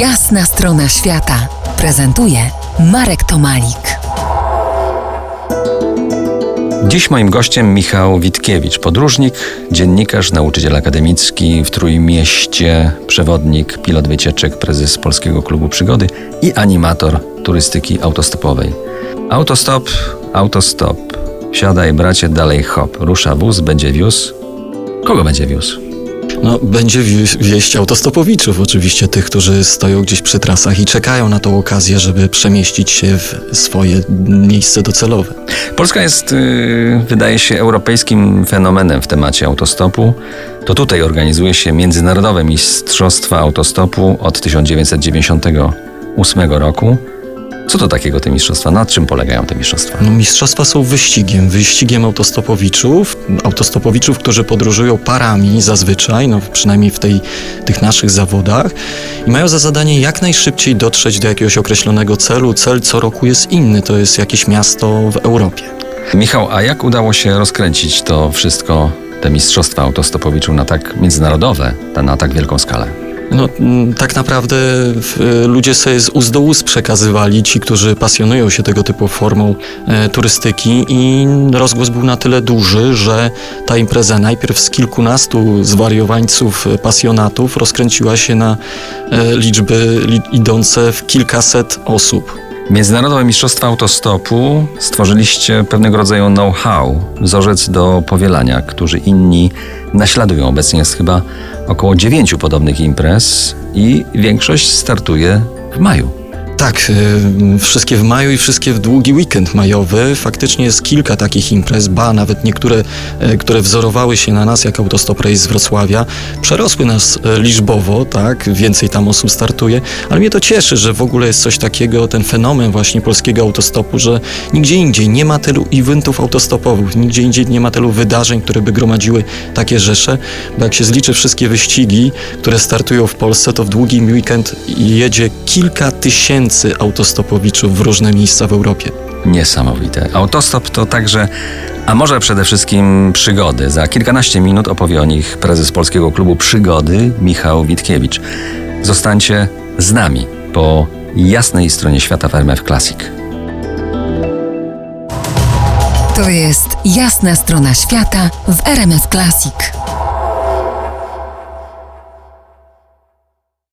Jasna strona świata prezentuje Marek Tomalik. Dziś moim gościem Michał Witkiewicz, podróżnik, dziennikarz, nauczyciel akademicki w Trójmieście, przewodnik, pilot wycieczek, prezes Polskiego Klubu Przygody i animator turystyki autostopowej. Autostop, autostop. Siadaj bracie, dalej hop. Rusza wóz, będzie wiózł. Kogo będzie wiózł? No, będzie wie- wieść autostopowiczów, oczywiście tych, którzy stoją gdzieś przy trasach i czekają na tą okazję, żeby przemieścić się w swoje miejsce docelowe. Polska jest, yy, wydaje się, europejskim fenomenem w temacie autostopu. To tutaj organizuje się Międzynarodowe Mistrzostwa Autostopu od 1998 roku. Co to takiego te mistrzostwa? Na czym polegają te mistrzostwa? No, mistrzostwa są wyścigiem, wyścigiem autostopowiczów, autostopowiczów, którzy podróżują parami zazwyczaj, no przynajmniej w tej, tych naszych zawodach i mają za zadanie jak najszybciej dotrzeć do jakiegoś określonego celu. Cel co roku jest inny, to jest jakieś miasto w Europie. Michał, a jak udało się rozkręcić to wszystko, te mistrzostwa autostopowiczów na tak międzynarodowe, na tak wielką skalę? No, mm, tak naprawdę w, ludzie sobie z ust do ust przekazywali, ci, którzy pasjonują się tego typu formą e, turystyki i rozgłos był na tyle duży, że ta impreza najpierw z kilkunastu zwariowańców, e, pasjonatów rozkręciła się na e, liczby li, idące w kilkaset osób. Międzynarodowe Mistrzostwa Autostopu stworzyliście pewnego rodzaju know-how, wzorzec do powielania, który inni naśladują. Obecnie jest chyba około dziewięciu podobnych imprez i większość startuje w maju. Tak, y, wszystkie w maju i wszystkie w długi weekend majowy. Faktycznie jest kilka takich imprez, ba, nawet niektóre, y, które wzorowały się na nas, jak Autostop Race z Wrocławia, przerosły nas y, liczbowo, tak, więcej tam osób startuje, ale mnie to cieszy, że w ogóle jest coś takiego, ten fenomen właśnie polskiego autostopu, że nigdzie indziej nie ma tylu eventów autostopowych, nigdzie indziej nie ma tylu wydarzeń, które by gromadziły takie rzesze, bo jak się zliczy wszystkie wyścigi, które startują w Polsce, to w długi weekend jedzie kilka tysięcy autostopowiczów w różne miejsca w Europie. Niesamowite. Autostop to także, a może przede wszystkim przygody. Za kilkanaście minut opowie o nich prezes Polskiego Klubu Przygody Michał Witkiewicz. Zostańcie z nami po jasnej stronie świata w RMF Classic. To jest Jasna strona świata w RMS Classic.